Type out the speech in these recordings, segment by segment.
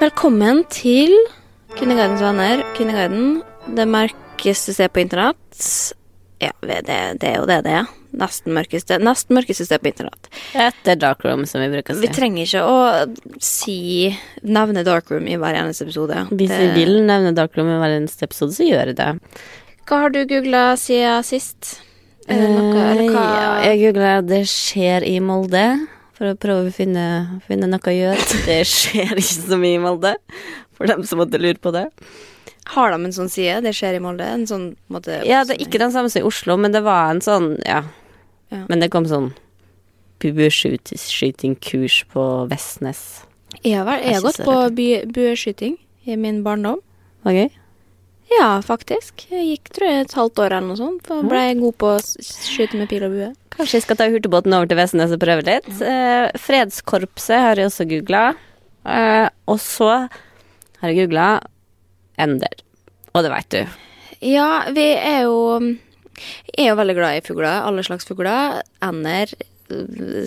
Velkommen til Kvinneguidens venner. Kvinneguiden, det mørkeste sted på internett. Ja, det, det er jo det det er. Nesten mørkeste, nesten mørkeste sted på internett. Etter darkroom, som vi bruker å si. Vi trenger ikke å si nevne darkroom i hver eneste episode. Hvis vi vil nevne darkroom i hver eneste episode, så gjør vi det. Hva har du googla siden sist? Er det noe, eller hva? Eh, Ja, jeg googla 'Det skjer i Molde', for å prøve å finne, finne noe å gjøre. Det skjer ikke så mye i Molde, for dem som måtte lure på det. Har de en sånn side? Det skjer i Molde? En sånn måte Ja, det er ikke den samme som i Oslo, men det var en sånn, ja. Ja. Men det kom sånn bueskytingkurs på Vestnes. Jeg har, jeg har gått på bueskyting i min barndom. Det Var gøy? Ja, faktisk. Jeg gikk tror jeg et halvt år eller noe sånt. Og ble god på å skyte med pil og bue. Kanskje jeg skal ta hurtigbåten over til Vestnes og prøve litt. Eh, Fredskorpset har jeg også googla. Eh, og så har jeg googla Ender. Og det veit du. Ja, vi er jo Jeg er jo veldig glad i fugler. Alle slags fugler. Ender,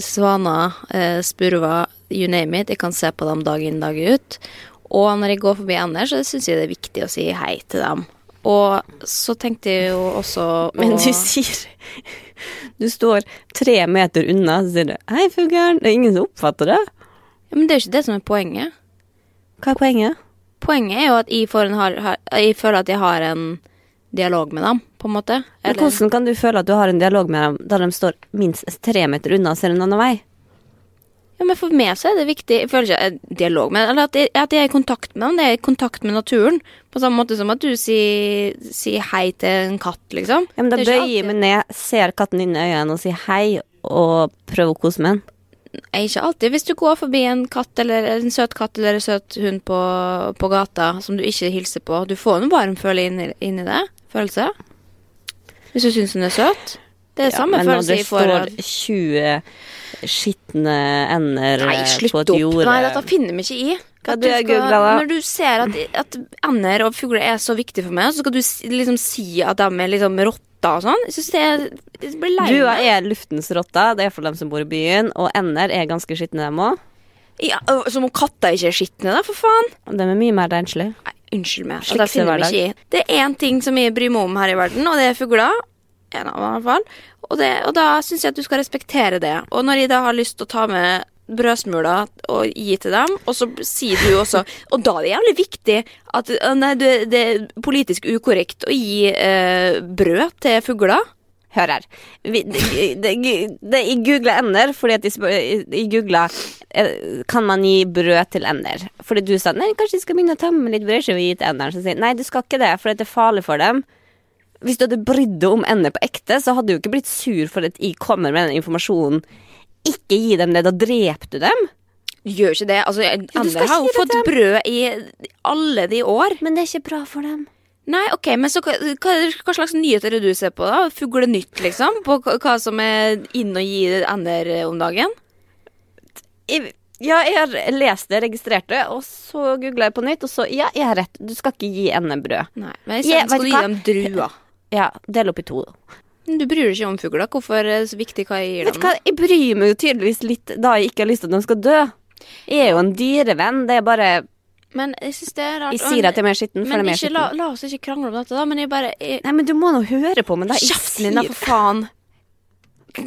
svaner, eh, spurver, you name it. Jeg kan se på dem dag inn, dag ut. Og når jeg går forbi andre, så syns jeg det er viktig å si hei til dem. Og så tenkte jeg jo også Men du sier Du står tre meter unna, så sier du 'hei, fuglen'. Det er ingen som oppfatter det. ja, Men det er jo ikke det som er poenget. Hva er poenget? Poenget er jo at jeg, får en, har, har, jeg føler at jeg har en dialog med dem, på en måte. Men hvordan kan du føle at du har en dialog med dem da de står minst tre meter unna og ser en annen vei? Ja, men For meg så er det viktig Jeg dialog med Eller at jeg, at jeg er i kontakt med dem. Det er i kontakt med naturen. På samme måte som at du sier, sier hei til en katt, liksom. Ja, men Da er bøyer jeg meg ned, ser katten inn i øynene og sier hei, og prøver å kose med den. Ikke alltid. Hvis du går forbi en katt eller en søt katt eller en søt hund på, på gata som du ikke hilser på, du får en varm følelse inni, inni det. Følelse. Hvis du syns hun er søt. Det er Ja, samme men når det står av- 20 skitne ender Nei, på et jorde Nei, dette finner vi ikke i. At du du skal-? Når du ser at, at ender og fugler er så viktig for meg, så skal du liksom si at de er liksom rotter og sånn. Jeg syns det, det blir lei meg. er luftens rotte, det er for dem som bor i byen, og ender er ganske skitne, dem òg. Ja, som om katter ikke er skitne, da, for faen. De er mye mer renslige. Unnskyld meg. Det. Det er én ting som jeg bryr meg om her i verden, og det er fugler. En av dem, i hvert fall. Og, det, og da syns jeg at du skal respektere det. Og når jeg da har lyst til å ta med brødsmuler og gi til dem, og så sier du også Og da er det jævlig viktig at Nei, det, det er politisk ukorrekt å gi eh, brød til fugler. Hør her. Det, det, jeg googla ender fordi at jeg, jeg googla eh, Kan man gi brød til ender? Fordi du sa nei, kanskje de skal begynne å ta med litt brødskive og gi til enderen. Så sier nei, du skal ikke det, for det er farlig for dem. Hvis du hadde brydd deg om ender på ekte, så hadde du ikke blitt sur for at jeg kommer med den informasjonen. Ikke gi dem det, da dreper du dem. Gjør ikke det. Altså, skal har jo fått brød i alle de år. Men det er ikke bra for dem. Nei, ok, men så hva, hva, slags nyheter er det du ser på, da? Fuglenytt, liksom? På hva, som er inn og gi ender eh, om dagen? Ja, jeg har lest det, registrert det, og så googla jeg på nytt, og så Ja, jeg har rett. Du skal ikke gi ender brød. Nei, men jeg, jeg skal du gi dem druer. Ja, del opp i to. Du bryr deg ikke om fugler. Hvorfor er det så viktig hva jeg gir dem? Vet du hva, jeg bryr meg jo tydeligvis litt da jeg ikke har lyst til at de skal dø. Jeg er jo en dyrevenn, det er bare Men jeg syns det er rart. Jeg sier at jeg er mer skitten, for er Men mer ikke, la, la oss ikke krangle om dette, da. Men jeg bare jeg, Nei, men du må nå høre på, men da jeg Kjeften din, da, for faen!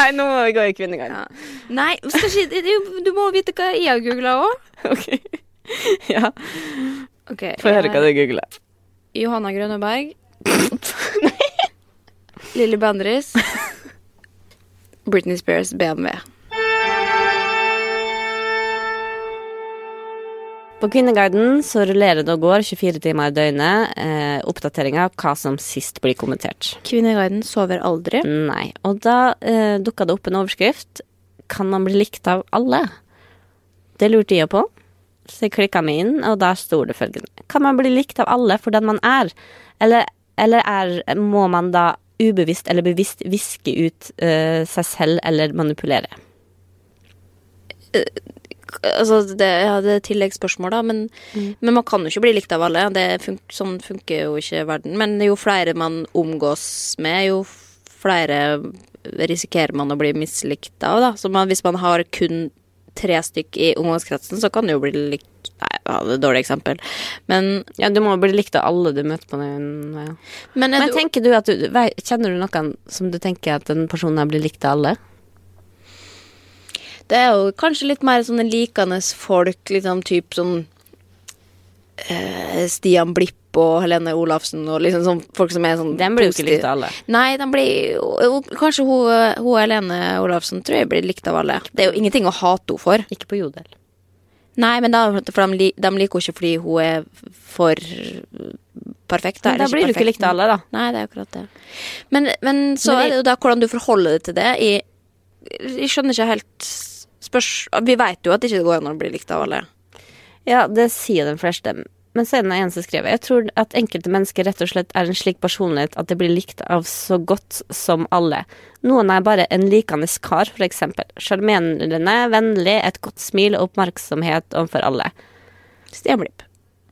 Nei, nå må vi gå i kvinnegang. Nei, skal ikke, du må vite hva jeg har googla òg. Ok. ja. Okay, Få høre hva du googler. Johanna Grønneberg. Lilly Bendriss. Britney Spears BMW. På Kvinneguiden så rullerer det og går 24 timer i døgnet eh, oppdateringer av hva som sist blir kommentert. Kvinneguiden sover aldri. Nei. Og da eh, dukka det opp en overskrift. Kan man bli likt av alle? Det lurte jeg på. Så jeg klikka meg inn, og der sto det følgende. Kan man bli likt av alle for den man er? Eller, eller er, må man da ubevisst eller bevisst viske ut uh, seg selv eller manipulere? Altså, det, ja, det er tilleggsspørsmål, da, men, men man kan jo ikke bli likt av alle. Det fun sånn funker jo ikke verden. Men jo flere man omgås med, jo flere risikerer man å bli mislikt av, da. Så man, hvis man har kun tre stykk i omgangskretsen, så kan det jo bli likt Nei, det er et dårlig eksempel. Men, Ja, du må bli likt av alle du møter på den veien. men, Men du- tenker du at du, kjenner du noen som du tenker at den personen her blir likt av alle? Det er jo kanskje litt mer sånne likende folk, liksom type sånn eh, Stian Blipp og Helene Olafsen og liksom sånn folk som er sånn Den blir jo ikke likt av alle. Nei, den blir jo, Kanskje hun, hun Helene Olafsen tror jeg blir likt av alle. Det er jo ingenting å hate henne for. Ikke på Jodel. Nei, men da, for de, de liker henne ikke fordi hun er for perfekt. Da, da blir blir du ikke likt av alle, da. Nei, det er akkurat det. Men, men så Men er det jo da hvordan du forholder deg til det. Jeg, jeg skjønner ikke helt spørs, Vi vet jo at det ikke går an å bli likt av alle. Ja, det sier de fleste. Men så er det en som skriver Jeg tror at enkelte mennesker rett og slett er en slik personlighet at det blir likt av så godt som alle. Noen er bare en likende kar, for eksempel. Sjarmerende, vennlig, et godt smil og oppmerksomhet overfor alle. Stemlipp.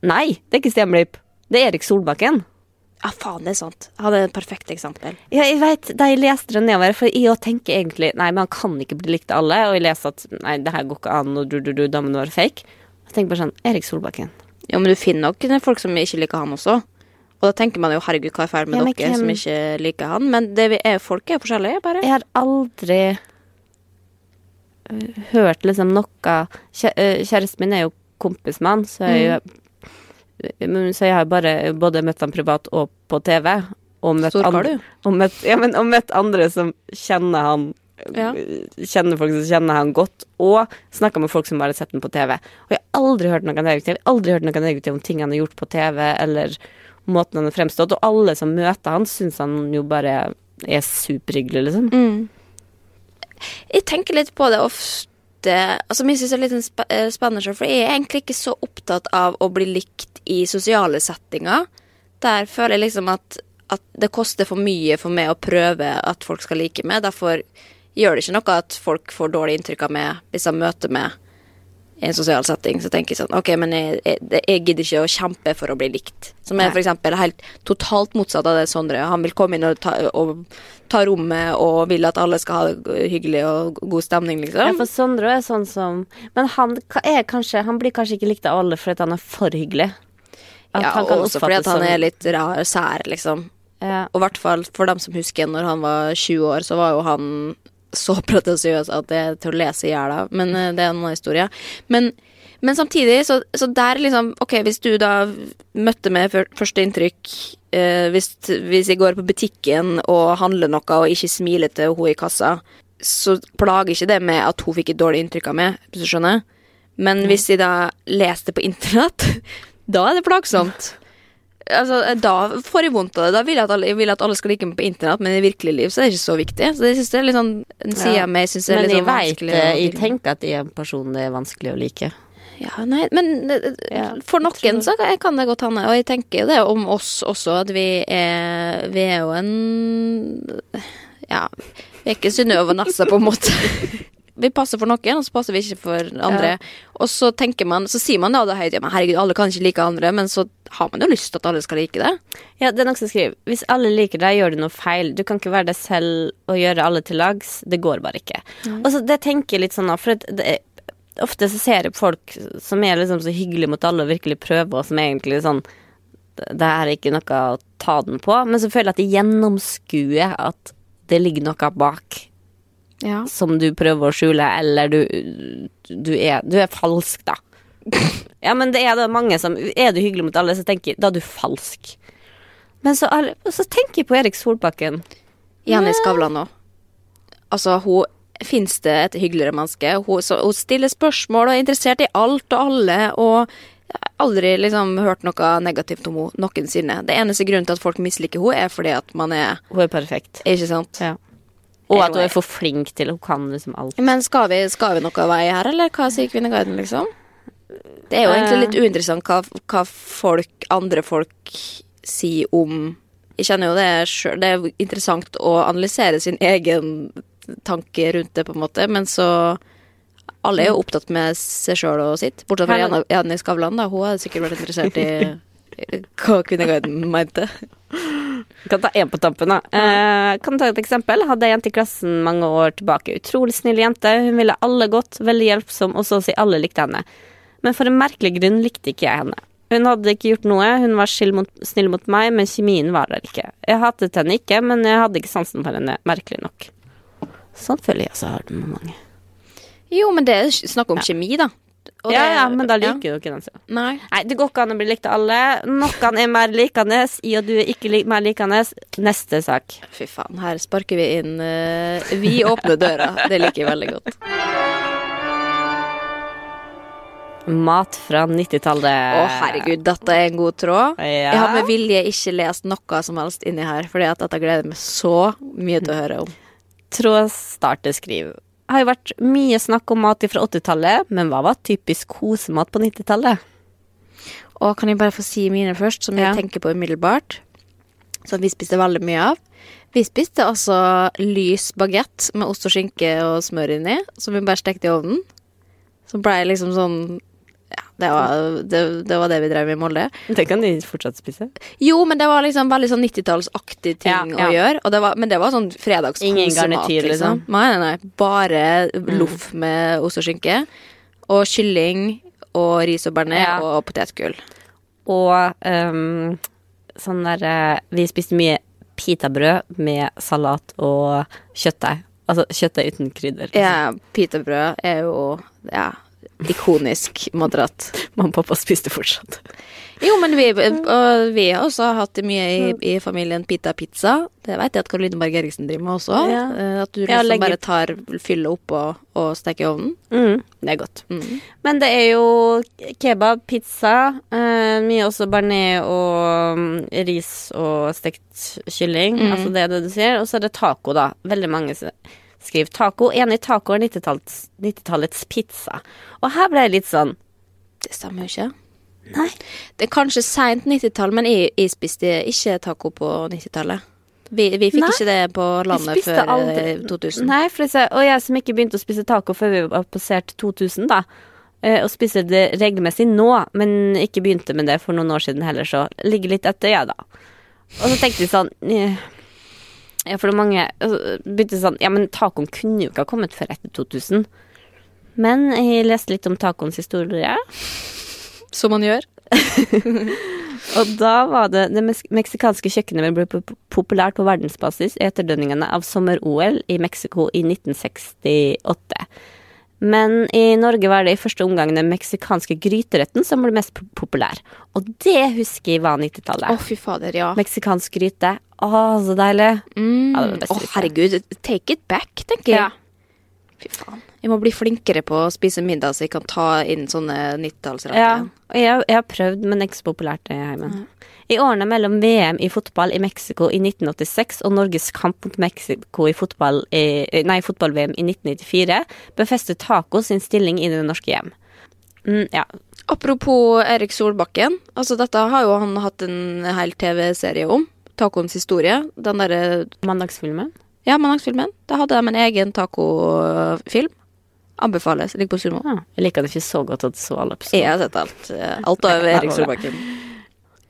Nei, det er ikke Stemlipp. Det er Erik Solbakken. Ja, faen, det er sant. Han er et perfekt eksempel. Ja, jeg vet, da jeg leste det nedover, for jeg òg tenker egentlig Nei, men han kan ikke bli likt av alle, og jeg leser at nei, det her går ikke an, og du, du, du, damene var fake. Jeg tenker bare sånn Erik Solbakken. Ja, men du finner nok folk som ikke liker han også. Og da tenker man jo herregud, hva er feil med Ja, dere hvem- som ikke liker han? Men det vi er, folk er forskjellige, bare. Jeg har aldri øh, hørt liksom noe øh, Kjæresten min er jo kompis med han, så jeg, men- så jeg har bare både møtt han privat og på TV. Og møtt, andre, og, møtt, ja, men, og møtt andre som kjenner han Ja. Kjenner folk som kjenner han godt, og snakka med folk som bare har sett han på TV. Og jeg har aldri hørt noe negativt. Aldri hørt noe negativt om ting han har gjort på TV, eller måten han har fremstått. Og alle som møter han, syns han jo bare er superhyggelig, liksom. Mm. Jeg tenker litt på det ofte Altså, synes det er litt sånn sp eh, spennende, for jeg er egentlig ikke så opptatt av å bli likt i sosiale settinger. Der føler jeg liksom at, at det koster for mye for meg å prøve at folk skal like meg. Derfor gjør det ikke noe at folk får dårlig inntrykk av meg hvis de møter meg i en sosial setting. Så tenker jeg sånn OK, men jeg, jeg, jeg gidder ikke å kjempe for å bli likt. Som er f.eks. helt totalt motsatt av det Sondre. Han vil komme inn og ta, og ta rommet og vil at alle skal ha det hyggelig og god stemning, Ja, liksom. for Sondre er sånn som Men han er kanskje Han blir kanskje ikke likt av alle fordi han er for hyggelig. At Ja, og også fordi han er litt rar, sær, liksom. ja. Og i hvert fall for dem som husker når han var 20 år, så var jo han så pretensiøs at det er til å lese i hjel av. Men eh, det er en annen historie. Men, men samtidig, så, så der liksom Ok, hvis du da møtte med første inntrykk eh, hvis, hvis jeg går på butikken og handler noe og ikke smiler til hun i kassa, så plager ikke det med at hun fikk et dårlig inntrykk av meg, hvis du skjønner. Men hvis jeg da leser det på internett, da er det plagsomt. Altså, da får jeg vondt av det. Da vil jeg at alle, jeg vil at alle skal like meg på internett, men i virkelig liv så er det ikke så viktig. Så det synes jeg er litt sånn en side av meg synes det er Men litt jeg sånn veit vanskelig å Jeg tilgi. tenker at jeg er en person det er vanskelig å like. Ja, nei, men eh, Ja, for noen så kan- det godt hende. Og jeg tenker jo det om oss også, at vi er Vi er jo en Ja, vi er ikke Synnøve Nassa, på en måte. Vi passer for noen, og så passer vi ikke for andre. Og så tenker man, så sier man da da høyt, ja, men herregud, alle kan ikke like andre, men så har man jo lyst til at alle skal like det. Ja, det er noen som skriver Hvis alle liker deg, gjør du noe feil. Du kan ikke være deg selv og gjøre alle til lags. Det går bare ikke. Og så det tenker jeg litt sånn, for at det, ofte så ser jeg folk som er liksom så hyggelige mot alle og virkelig prøver, og som egentlig sånn Det her er ikke noe å ta den på, men så føler jeg at de gjennomskuer at det ligger noe bak Ja. som du prøver å skjule, eller du, du, er, du er falsk, da. Ja, men det er da mange som Er du hyggelig mot alle, så tenker da er du falsk. Men så, så tenker jeg på Erik Solbakken. Jenny Skavlan òg. Altså, hun Fins det et hyggeligere menneske? Hun, så, hun stiller spørsmål og er interessert i alt og alle, og jeg har aldri liksom hørt noe negativt om henne noensinne. Det eneste grunnen til at folk misliker henne, er fordi at man er Hun er perfekt. Ikke sant? Ja. Og at hun er for flink til Hun kan liksom alt. Men skal vi, skal vi noe vei her, eller hva sier Kvinneguiden, liksom? Det er jo egentlig litt uinteressant hva, hva folk, andre folk sier om Jeg kjenner jo det sjøl. Det er interessant å analysere sin egen tanke rundt det, på en måte, men så Alle er jo opptatt med seg sjøl og sitt, bortsett fra Janne, Jenny Skavlan, da. Hun hadde sikkert vært interessert i hva Kvinneguiden mente. Kan ta én på tampen, da. Eh, kan ta et eksempel. Hadde ei jente i klassen mange år tilbake. Utrolig snill jente. Hun ville alle godt, veldig hjelpsom, og så å si alle likte henne. Men for en merkelig grunn likte ikke jeg henne. Hun hadde ikke gjort noe, hun var snill mot, snill mot meg, men kjemien var der ikke. Jeg hatet henne ikke, men jeg hadde ikke sansen for henne, merkelig nok. Sånn føler jeg også har det med mange. Jo, men det er snakk om kjemi, da. Og ja, det- ja, men da liker du ikke den så. Nei. Nei, det går ikke an å bli likt av alle. Noen er mer likende, i og du er ikke li mer likende. Neste sak. Fy faen, her sparker vi inn uh, Vi åpner døra. Det liker jeg veldig godt. Mat fra 90-tallet. Å, herregud, dette er en god tråd. Ja. Jeg har med vilje ikke lest noe som helst inni her, fordi at dette gleder jeg meg så mye til å høre om. Tråd starter skriv. Har jo vært mye snakk om mat fra 80-tallet, men hva var typisk kosemat på 90-tallet? Og kan jeg bare få si mine først, som Ja. jeg tenker på umiddelbart? Som vi spiste veldig mye av. Vi spiste altså lys bagett med ost og skinke og smør inni, som vi bare stekte i ovnen. Så ble jeg liksom sånn det var det, det, var det vi drev med i Molde. Det kan de fortsatt spise. Jo, men det var liksom veldig sånn 90-tallsaktig ting Ja, ja. å gjøre. Det var, men det var sånn fredagskosemat. Ingen garnityr, liksom? Nei, nei, nei. Bare loff med ost og skinke. Og kylling og ris og bearnés Ja. og potetgull. Og um, sånn der eh, Vi spiste mye pitabrød med salat og kjøttdeig. Altså kjøttdeig uten krydder. liksom. Ja, pitabrød er jo ja, ikonisk moderat. Mamma og pappa spiste fortsatt. Jo, men vi, og vi har også hatt mye i, i familien pita pizza. Det vet jeg at Karoline Berg Eriksen driver med også. Ja. Eh, At du liksom legger- bare tar fyller opp og, og steker i ovnen. Mm, det er godt. Mm. Men det er jo kebab, pizza, eh, mye også bearnés og mm, ris og stekt kylling. Mm. Altså det er det du sier. Og så er det taco, da. Veldig mange s- skriver taco. Enig, taco er 90-tallets 90-tallets pizza. Og her ble jeg litt sånn Det stemmer jo ikke. Nei. Det er kanskje seint 90-tall, men jeg, jeg spiste ikke taco på 90-tallet. Vi, vi fikk Nei, ikke det på landet før aldri- eh, 2000. Nei, jeg, og jeg som ikke begynte å spise taco før vi var passert 2000, da. eh, Og spiser det regelmessig nå, men ikke begynte med det for noen år siden heller, så ligger litt etter, jeg, da. Og så tenkte jeg sånn eh, Ja, for det er mange altså, begynte sånn Ja, men tacoen kunne jo ikke ha kommet før etter 2000. Men jeg leste litt om tacoens historie. Som man gjør. Og da var det det meksikanske kjøkkenet ble populært på verdensbasis i etterdønningene av sommer-OL i Mexico i 1968. Men i Norge var det i første omgang den meksikanske gryteretten som ble mest populær. Og det husker jeg var Å, 90-tallet. fy fader, ja. Meksikansk gryte. Å, så deilig. Mm. Ja, det fikk. herregud. Take it back, tenker jeg. Ja. Fy faen. Jeg må bli flinkere på å spise middag, så jeg kan ta inn sånne 90-tallsretter. Ja, jeg, jeg har prøvd, men det er ikke så populært det hjemme. I årene mellom VM i fotball i Mexico i 1986 og Norges kamp mot Mexico i fotball i, nei, fotball-VM i 1994 befestet taco sin stilling i det norske hjem. Mm, ja. Apropos Erik Solbakken. Altså, dette har jo han hatt en hel TV-serie om. Tacoens historie. Den derre Mandagsfilmen. Ja, Mandagsfilmen. Da hadde de en egen tacofilm. Anbefales. Ligger på Sumo. Ja, jeg liker det ikke så godt at så alle Jeg har sett alt. eh, Alt av Erik Solbakken.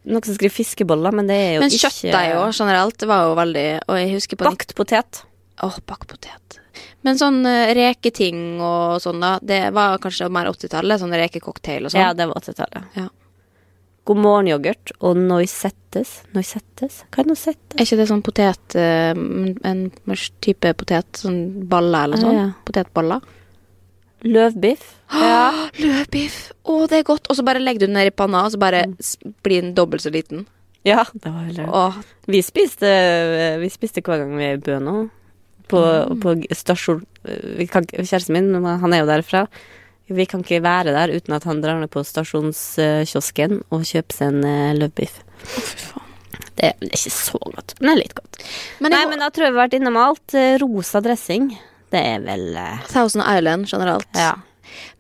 Noen som skriver fiskeboller, men det er jo Men ikke kjøttdeig òg, generelt, var jo veldig Og jeg husker på Bakt potet. Åh, bakt potet. Men sånn eh, reketing og sånn, da, det var kanskje mer 80-tallet? Sånn rekecocktail og sånn? Ja, det var 80-tallet. Ja. God morgen-yoghurt og noisettes. Noisettes? Hva er noisettes? Er ikke det sånn potet eh, En type potet? Sånn baller eller Ah, sånn? ja. Potetballer? Løvbiff. Ja. Løvbiff! Å, det er godt. Og så bare legger du den ned i panna, og så bare Mm. blir den dobbelt så liten. ja, det var veldig Åh, Vi spiste, vi spiste hver gang vi er i Bø nå. På, Mm. på stasjon kan, Kjæresten min, han er jo derfra. Vi kan ikke være der uten at han drar ned på stasjonskiosken og kjøper seg en eh, løvbiff. fy faen. Det er ikke så godt, men det er litt godt. Men Nei, men da tror jeg vi har vært innom alt. Eh, Rosa dressing, det er vel eh, Thousand Island generelt. Ja.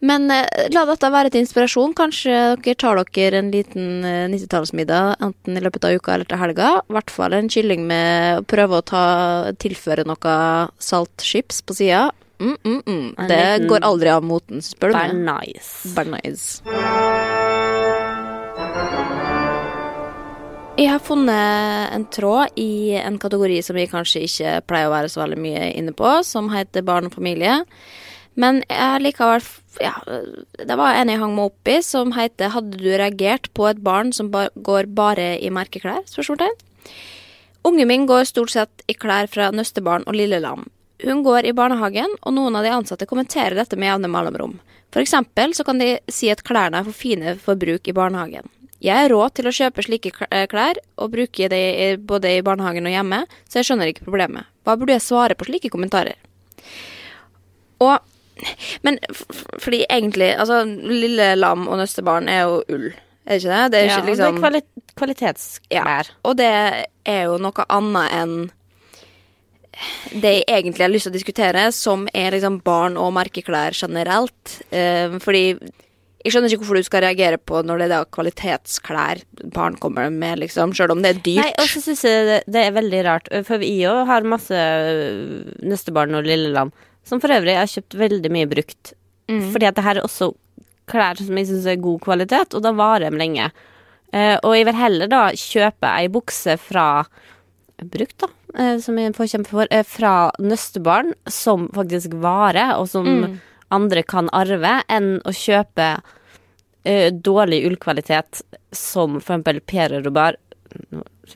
Men eh, la dette være til inspirasjon. Kanskje dere tar dere en liten eh, 90-tallsmiddag enten i løpet av uka eller til helga. I hvert fall en kylling med å Prøve å ta, tilføre noe saltchips på sida. Mm, mm, mm. Det går aldri av moten, spør du meg. nice. Bernays. Jeg har funnet en tråd i en kategori som vi kanskje ikke pleier å være så veldig mye inne på, som heter barn og familie. Men jeg likevel ja, Det var en jeg hang meg opp i, som heter 'Hadde du reagert på et barn som ba går bare i merkeklær?' spørsmålstegn. Ungen min går stort sett i klær fra nøstebarn og lille lam. Hun går i barnehagen, og noen av de ansatte kommenterer dette med jevne mellomrom. For eksempel så kan de si at klærne er for fine for bruk i barnehagen. Jeg har råd til å kjøpe slike eh, klær og bruke det både i barnehagen og hjemme, så jeg skjønner ikke problemet. Hva burde jeg svare på slike kommentarer? Og Men fordi egentlig Altså, lille lam og nøstebarn er jo ull, er det ikke det? Det er Ja, liksom, det liksom er kvali kvalitetsklær. og det er jo noe annet enn det jeg egentlig har lyst til å diskutere, som er liksom barn og merkeklær generelt. Eh, fordi jeg skjønner ikke hvorfor du skal reagere på når det er da kvalitetsklær barn kommer med, liksom, sjøl om det er dyrt. Nei, og så syns jeg det, det er veldig rart, for vi òg har masse øh, nøstebarn og lilleland, som for øvrig har kjøpt veldig mye brukt. Mm. Fordi at det her er også klær som jeg syns er god kvalitet, og da varer de lenge. Uh, og jeg vil heller da kjøpe ei bukse fra brukt, da, uh, som jeg får kjempe for, uh, fra nøstebarn, som faktisk varer, og som Mm. Andre kan arve, enn å kjøpe uh, dårlig ullkvalitet som for eksempel Pierre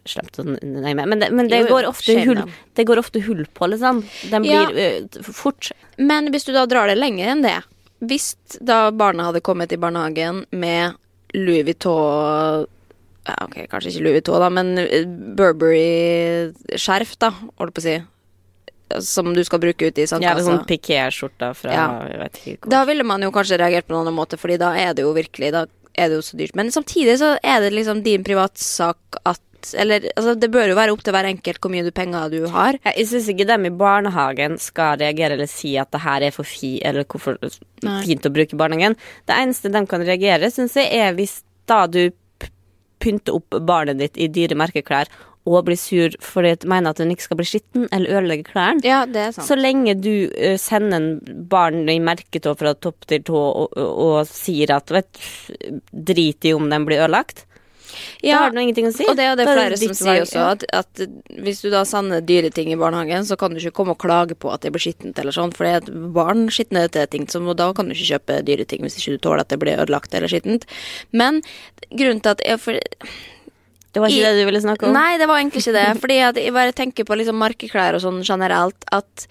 Slemt å nevne, men det, men det Jo, jo, går ofte hull det. Går ofte hull på, liksom. Den Ja. blir eh, fort Men hvis du da drar det lenger enn det Hvis da barna hadde kommet i barnehagen med Louis Vuitton ja, Ok, kanskje ikke Louis Vuitton, da, men eh, Burberry-skjerf, da, holdt på å si. Som du skal bruke ute i Ja, sandkassa. sånn piké-skjorta fra Ja. jeg vet ikke hvor. Da ville man jo kanskje reagert på en annen måte, Fordi da er det jo virkelig Da er det jo så dyrt. Men samtidig så er det liksom din privatsak at Eller altså, det bør jo være opp til hver enkelt hvor mye du penger du har. Jeg syns ikke dem i barnehagen skal reagere eller si at det her er for fi, eller hvorfor Nei. fint å bruke barnehagen. Det eneste de kan reagere, syns jeg, er hvis da du pynter opp barnet ditt i dyre merkeklær og blir sur fordi du mener at den ikke skal bli skitten eller ødelegge klærne. Ja, det er sant. Så lenge du uh, sender en barn i merketå fra topp til tå og, og, og sier at vet, drit i om den blir ødelagt, da har du noe ingenting å si. Og det er det Da flere som sier også, at, at hvis du da sender dyre ting i barnehagen, så kan du ikke komme og klage på at det blir skittent eller sånn, for det er barn skitner til ting, og da kan du ikke kjøpe dyre ting hvis ikke du tåler at det blir ødelagt eller skittent. Men grunnen til at jeg for, Det var ikke I- det du ville snakke om? Nei, det var egentlig ikke det. Fordi jeg bare tenker på liksom markeklær og sånn generelt, at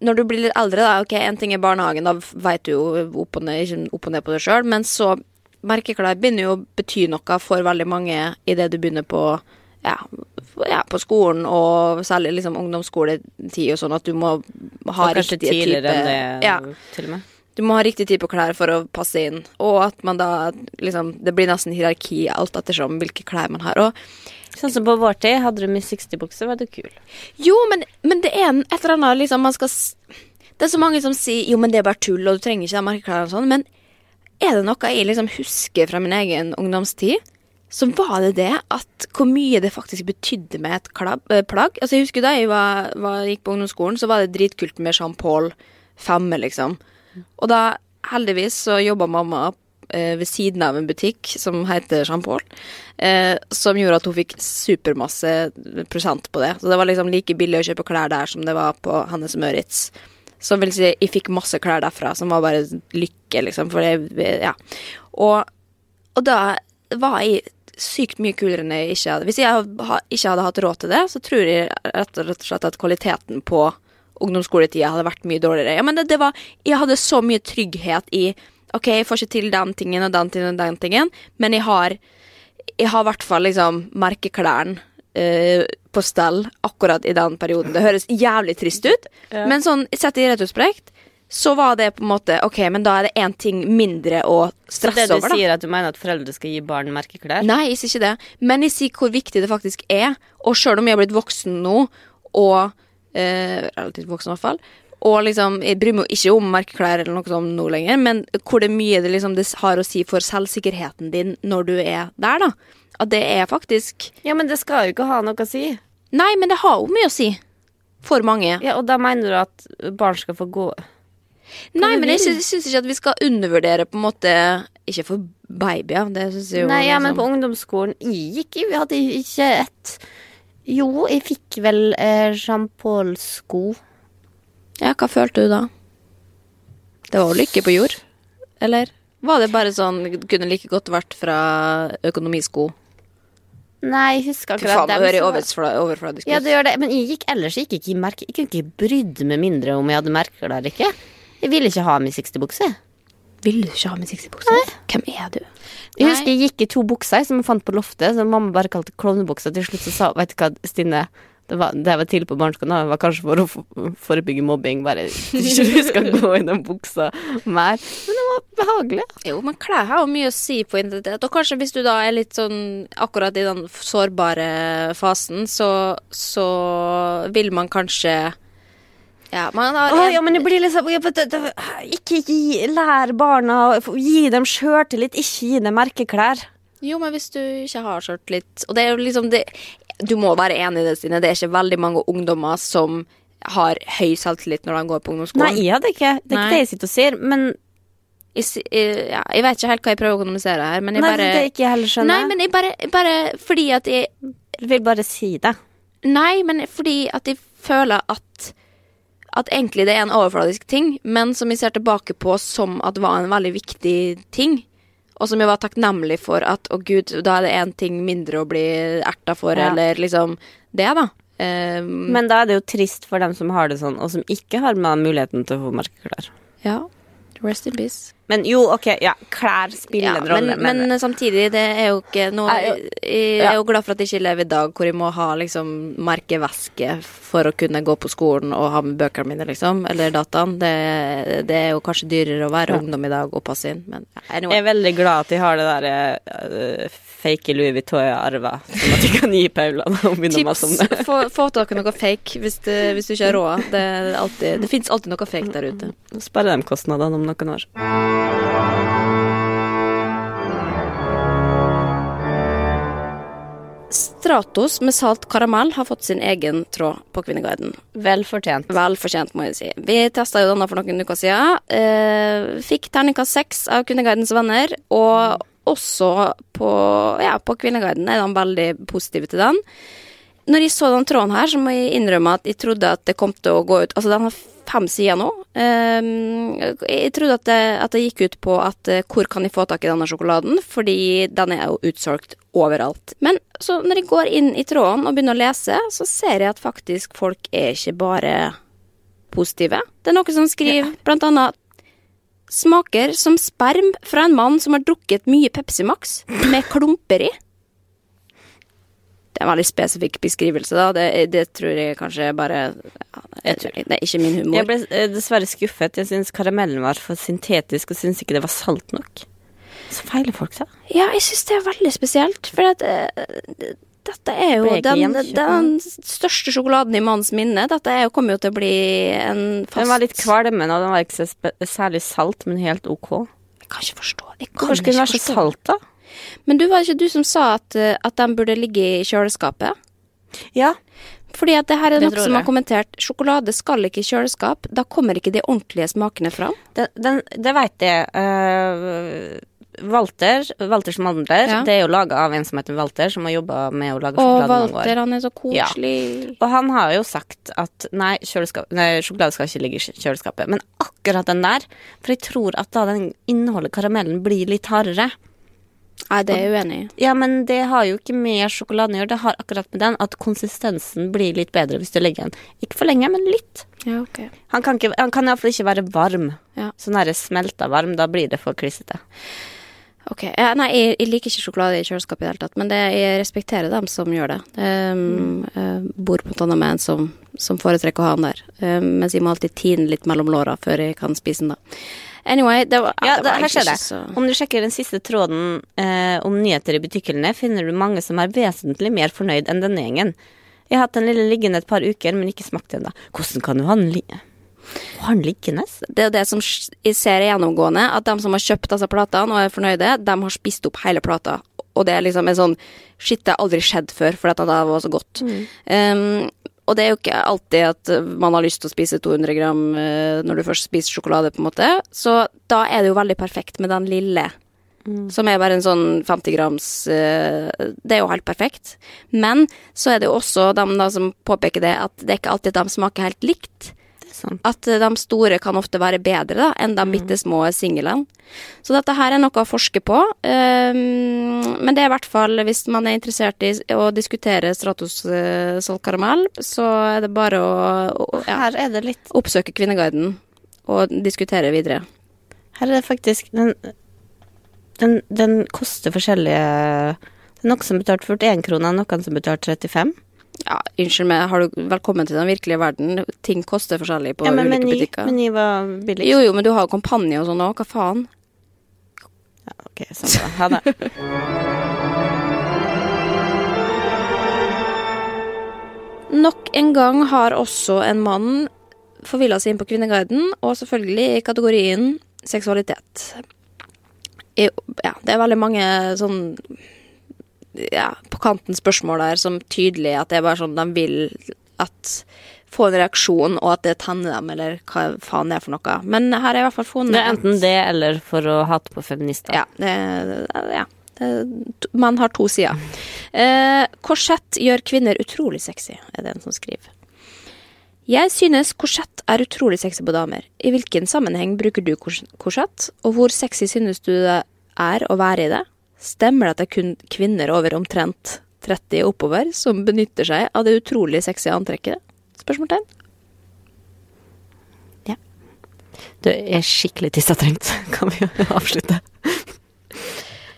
når du blir litt eldre, da, ok, en ting er barnehagen, da veit du jo opp og ned, ikke opp og ned på det sjøl, men så Merkeklær begynner jo å bety noe for veldig mange idet du begynner på ja, ja, på skolen, og særlig liksom ungdomsskoletid og sånn, at du må ha og kanskje tidligere type enn det, ja, til og med. Du må ha riktig tid på klær for å passe inn, og at man da liksom Det blir nesten hierarki alt ettersom hvilke klær man har. Og Sånn som på vår tid, hadde du mye 60-bukse, var du kul. Jo, men, men det er en, et eller annet liksom man skal Det er så mange som sier jo, men det er bare tull, og du trenger ikke de merkeklærne og sånn, men er det noe jeg liksom husker fra min egen ungdomstid, så var det det at hvor mye det faktisk betydde med et eh, plagg. Altså Jeg husker da jeg var, var, gikk på ungdomsskolen, så var det dritkult med Jean Paul 5, liksom. Og da, heldigvis, så jobba mamma eh, ved siden av en butikk som heter Jean Paul, eh, som gjorde at hun fikk supermasse prosent på det. Så det var liksom like billig å kjøpe klær der som det var på Hannes Møritz. Som vil si, jeg fikk masse klær derfra, som var bare lykke, liksom. For det, ja. Og, og da var jeg sykt mye kulere enn jeg ikke hadde Hvis jeg ikke hadde hatt råd til det, så tror jeg rett og slett at kvaliteten på ungdomsskoletida hadde vært mye dårligere. Ja, men det, det var Jeg hadde så mye trygghet i OK, jeg får ikke til den tingen og den tingen og den tingen, men jeg har Jeg har i hvert fall liksom merkeklærne uh, på stell akkurat i den perioden. Det høres jævlig trist ut, men sånn sett i retrospekt så var det på en måte OK, men da er det én ting mindre å stresse over». Så det du over, da. sier, at du mener at foreldre skal gi barn merkeklær? Nei, jeg sier ikke det. Men jeg sier hvor viktig det faktisk er. Og sjøl om jeg har blitt voksen nå, og eh, relativt voksen i hvert fall, og liksom, jeg bryr meg ikke om merkeklær eller noe sånt nå lenger, men hvor det mye det liksom det har å si for selvsikkerheten din når du er der, da. At det er faktisk Ja, men det skal jo ikke ha noe å si. Nei, men det har jo mye å si. For mange. Ja, Og da mener du at barn skal få gå Nei, men jeg syns, ikke at vi skal undervurdere på en måte Ikke for babyer, det syns jeg jo Nei, ja, men liksom- på ungdomsskolen Jeg gikk Vi hadde ikke et Jo, jeg fikk vel eh, Jean Paul-sko. Ja, hva følte du da? Det var jo lykke på jord? Eller var det bare sånn Kunne like godt vært fra økonomisko? Nei, jeg husker Fy akkurat faen, det hører som- overfla, overfladisk ut. Ja, det gjør det. Men jeg gikk ellers jeg gikk ikke i merke. Jeg kunne ikke brydd meg mindre om jeg hadde merker eller ikke. Jeg ville ikke ha min 60-bukse. Vil du ikke ha musikk i buksa? Hvem er du? Jeg Nei. husker jeg gikk i to bukser som jeg fant på loftet, som mamma bare kalte klovnebukser. Til slutt så sa Vet du hva, Stine. Det var, det var tidlig på barneskolen. Det var kanskje for å forebygge mobbing. Bare ikke du skal gå i den buksa mer. Men det var behagelig. Jo, men klær har jo mye å si på identitet. Og kanskje hvis du da er litt sånn akkurat i den sårbare fasen, så, så vil man kanskje Ja, man har Å, en- ja, men det blir liksom vet, det, det, Ikke gi, lær barna Gi dem sjøltillit, ikke gi dem merkeklær. Jo, men hvis du ikke har sjøltillit Og det er jo liksom det Du må være enig i det, Stine. Det er ikke veldig mange ungdommer som har høy selvtillit når de går på ungdomsskolen. Nei, jeg hadde ikke. Det er Nei. ikke det jeg sitter og sier. Men Jeg, ja, jeg vet ikke helt hva jeg prøver å kommunisere her, men jeg nei, bare det er ikke jeg heller skjønner. Nei, men jeg bare, bare fordi at jeg jeg vil bare si det. Nei, men fordi at jeg føler at At egentlig det er en overfladisk ting, men som jeg ser tilbake på som at det var en veldig viktig ting. Og som jeg var takknemlig for at å gud, da er det én ting mindre å bli erta for, Ja. eller liksom det, da. Um, Men da er det jo trist for dem som har det sånn, og som ikke har med muligheten til å få merkeklær. ja. Rest in peace. Men jo, ok, ja, klær spiller Ja, en rolle, men, men samtidig, det er jo ikke noe. Jeg er jo glad for at jeg ikke lever i dag hvor jeg må ha liksom merkeveske for å kunne gå på skolen og ha med bøkene mine, liksom. Eller dataen. Det, det er jo kanskje dyrere å være Ja. ungdom i dag og passe inn, men anyway. Jeg er veldig glad at de har det der uh, fake Louis Vuitton jeg arva, som at de kan gi Paula mase Tips få, få tak i noe fake hvis, det, hvis du ikke har råd. Det, alltid- det fins alltid noe fake der ute. Spare dem kostnadene om noen år. Stratos med salt karamell har fått sin egen tråd på Kvinneguiden. Vel fortjent. Vel fortjent, må jeg si. Vi testa jo denne for noen uker siden. Eh, fikk terningkast seks av Kvinneguidens venner, og også på, ja, på Kvinneguiden er de veldig positive til den. Når jeg så den tråden her, så må jeg innrømme at jeg trodde at det kom til å gå ut Altså, den har fem sider nå. Jeg trodde at det, at det gikk ut på at eh, hvor kan jeg få tak i denne sjokoladen, fordi den er jo utsolgt overalt. Men så når jeg går inn i tråden og begynner å lese, så ser jeg at faktisk folk er ikke bare positive. Det er noen som skriver blant annet Smaker som sperm fra en mann som har drukket mye Pepsi Max med klumper i. Det er en veldig spesifikk beskrivelse, da. Det, det tror jeg kanskje bare ja, jeg tror, Det er ikke min humor. Jeg ble eh, dessverre skuffet. Jeg syns karamellen var for syntetisk, og syns ikke det var salt nok. Så feiler folk seg. Ja, jeg syns det er veldig spesielt, for at, uh, dette er jo den, den største sjokoladen i manns minne. Dette jo, kommer jo til å bli en fast Den var litt kvalmende, og den var ikke så særlig salt, men helt ok. Jeg kan ikke forstå. Jeg kan Hvorfor skulle den være så salt, da? Men du var det ikke du som sa at, eh, at den burde ligge i kjøleskapet? Ja. Fordi at det her er Det noe som har kommentert Sjokolade skal ikke i kjøleskap. Da kommer ikke de ordentlige smakene fram. Den, den, det veit jeg. Uh, Walter, Walters mandler, Ja. det er jo laga av en som heter Walter, som har jobba med å lage sjokolade mange år. Walter, han er så koselig. Og han har jo sagt at nei, nei, sjokolade skal ikke ligge i kjøleskapet. Men akkurat den der, for jeg tror at da den inneholder karamellen blir litt hardere. Nei, det er jeg uenig i. Ja, men det har jo ikke med sjokoladen å gjøre. Det har akkurat med den at konsistensen blir litt bedre hvis du legger den. Ikke for lenge, men litt. Ja, ok. Han kan, ikke, han kan iallfall ikke være varm. Ja. Sånn der smelta varm, da blir det for klissete. Ok, ja, Nei, jeg, jeg liker ikke sjokolade i kjøleskapet i det hele tatt, men det, jeg respekterer dem som gjør det. Um, jeg bor blant annet med en som, som foretrekker å ha den der, um, mens jeg må alltid tine litt mellom låra før jeg kan spise den. da. Anyway, det var, Ja, det var her skjer det. så Om du sjekker den siste tråden eh, om nyheter i butikkene, finner du mange som er vesentlig mer fornøyd enn denne gjengen. Jeg har hatt den lille liggende et par uker, men ikke smakt da. Hvordan kan du ha den, li ha den liggende? Det er jo det som jeg ser gjennomgående, at de som har kjøpt disse platene og er fornøyde, de har spist opp hele plata. Og det er liksom en sånn Shit, det har aldri skjedd før, for dette var så godt. Um, og det er jo ikke alltid at man har lyst til å spise 200 gram uh, når du først spiser sjokolade, på en måte. Så da er det jo veldig perfekt med den lille. Som er bare en sånn 50 grams uh, Det er jo helt perfekt. Men så er det jo også de som påpeker det, at det er ikke alltid de smaker helt likt. Er. At eh, de store kan ofte være bedre da, enn de bitte små singlene. Så dette her er noe å forske på. Um, men det er i hvert fall, hvis man er interessert i å diskutere Stratos uh, saltkaramell, så er det bare å, å ja, er litt oppsøke Kvinneguiden og diskutere videre. Her er det faktisk Den, den, den koster forskjellige Det er noen som betalte 41 kroner, noen som betalte 35. Ja, unnskyld meg, har du velkommen til den virkelige verden? Ting koster forskjellig på Ja, men ulike meny, butikker. meny var billig. Jo, jo, men du har jo kampanje og sånn òg, hva faen? Ja, ok, sånn da. Ha det. Nok en gang har også en mann forvilla seg inn på Kvinneguiden, og selvfølgelig i kategorien seksualitet. I, ja, det er veldig mange sånn ja, på kanten spørsmål der som tydelig at det er bare sånn de vil at få en reaksjon, og at det tenner dem, eller hva faen det er for noe. Men her har jeg i hvert fall funnet Det er enten det eller for å hate på feminister. ja, det, ja. Man har to sider. Eh, korsett gjør kvinner utrolig sexy, er det en som skriver. Jeg synes korsett er utrolig sexy på damer. I hvilken sammenheng bruker du korsett, og hvor sexy synes du det er å være i det? Stemmer det at det er kun kvinner over omtrent 30 og oppover som benytter seg av det utrolig sexy antrekket? Spørsmålstegn. Du er skikkelig tissetrengt. Kan vi avslutte?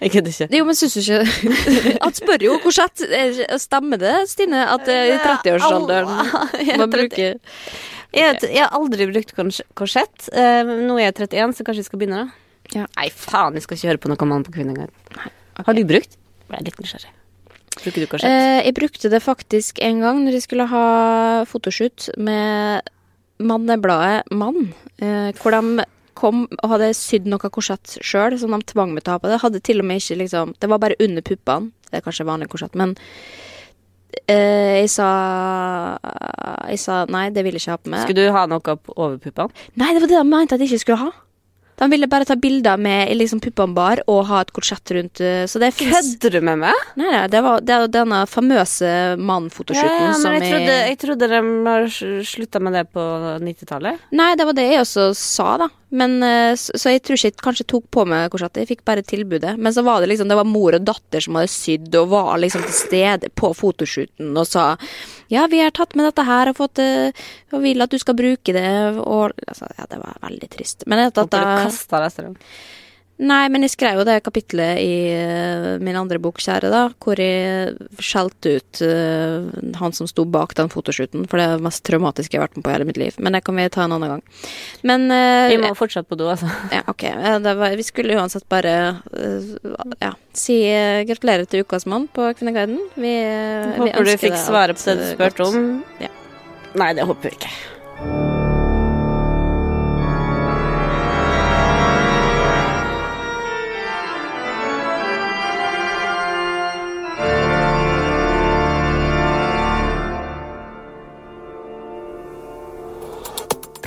Jeg kødder ikke. Jo, men syns du ikke Han spør jo hvor sett Stemmer det, Stine, at eh, i 30-årsalderen man bruker Jeg, jeg har aldri brukt kors- korsett. Eh, nå er jeg 31, så kanskje jeg skal begynne, da. Ja. Nei, faen, jeg skal ikke høre på noe mann på Kvinneguiden. Har du brukt? Jeg er litt nysgjerrig. Bruker du korsett? Eh, jeg brukte det faktisk en gang når jeg skulle ha fotoshoot med mannebladet Mann, eh, hvor de kom og hadde sydd noe korsett sjøl, som de tvang meg til å ha på det. Hadde til og med ikke liksom Det var bare under puppene. Det er kanskje vanlig korsett, men eh, jeg sa Jeg sa nei, det vil jeg ikke ha på meg. Skulle du ha noe på over puppene? Nei, det var det de mente at jeg ikke skulle ha. De ville bare ta bilder med liksom puppene bar og ha et korsett rundt. eh, Så det fins Kødder du med meg? Nei, nei, det var det er denne famøse mann-fotoshooten men som jeg trodde, jeg jeg trodde de har slutta med det på 90-tallet. Nei, det var det jeg også sa, da. Men, eh, så, så jeg tror ikke jeg kanskje tok på meg korsettet. Jeg fikk bare tilbudet. Men så var det liksom Det var mor og datter som hadde sydd og var liksom til stede på fotoshooten og sa ja, vi har tatt med dette her og fått det, og vil at du skal bruke det, og altså, Ja, det var veldig trist. Men dette, Håper du kasta det etter dem. Nei, men jeg skrev jo det kapitlet i eh, min andre bok, Kjære, da, hvor jeg skjelte ut uh, han som sto bak den fotoshooten, for det er det mest traumatiske jeg har vært med på i hele mitt liv. Men det kan vi ta en annen gang. Men uh, Vi må fortsette på do, altså. ja, ok. Det var, vi skulle uansett bare uh, ja, si gratulerer til Ukas mann på Kvinneguiden. Vi, vi Håper du fikk svare på det du spurte om. Ja. Nei, det håper vi ikke.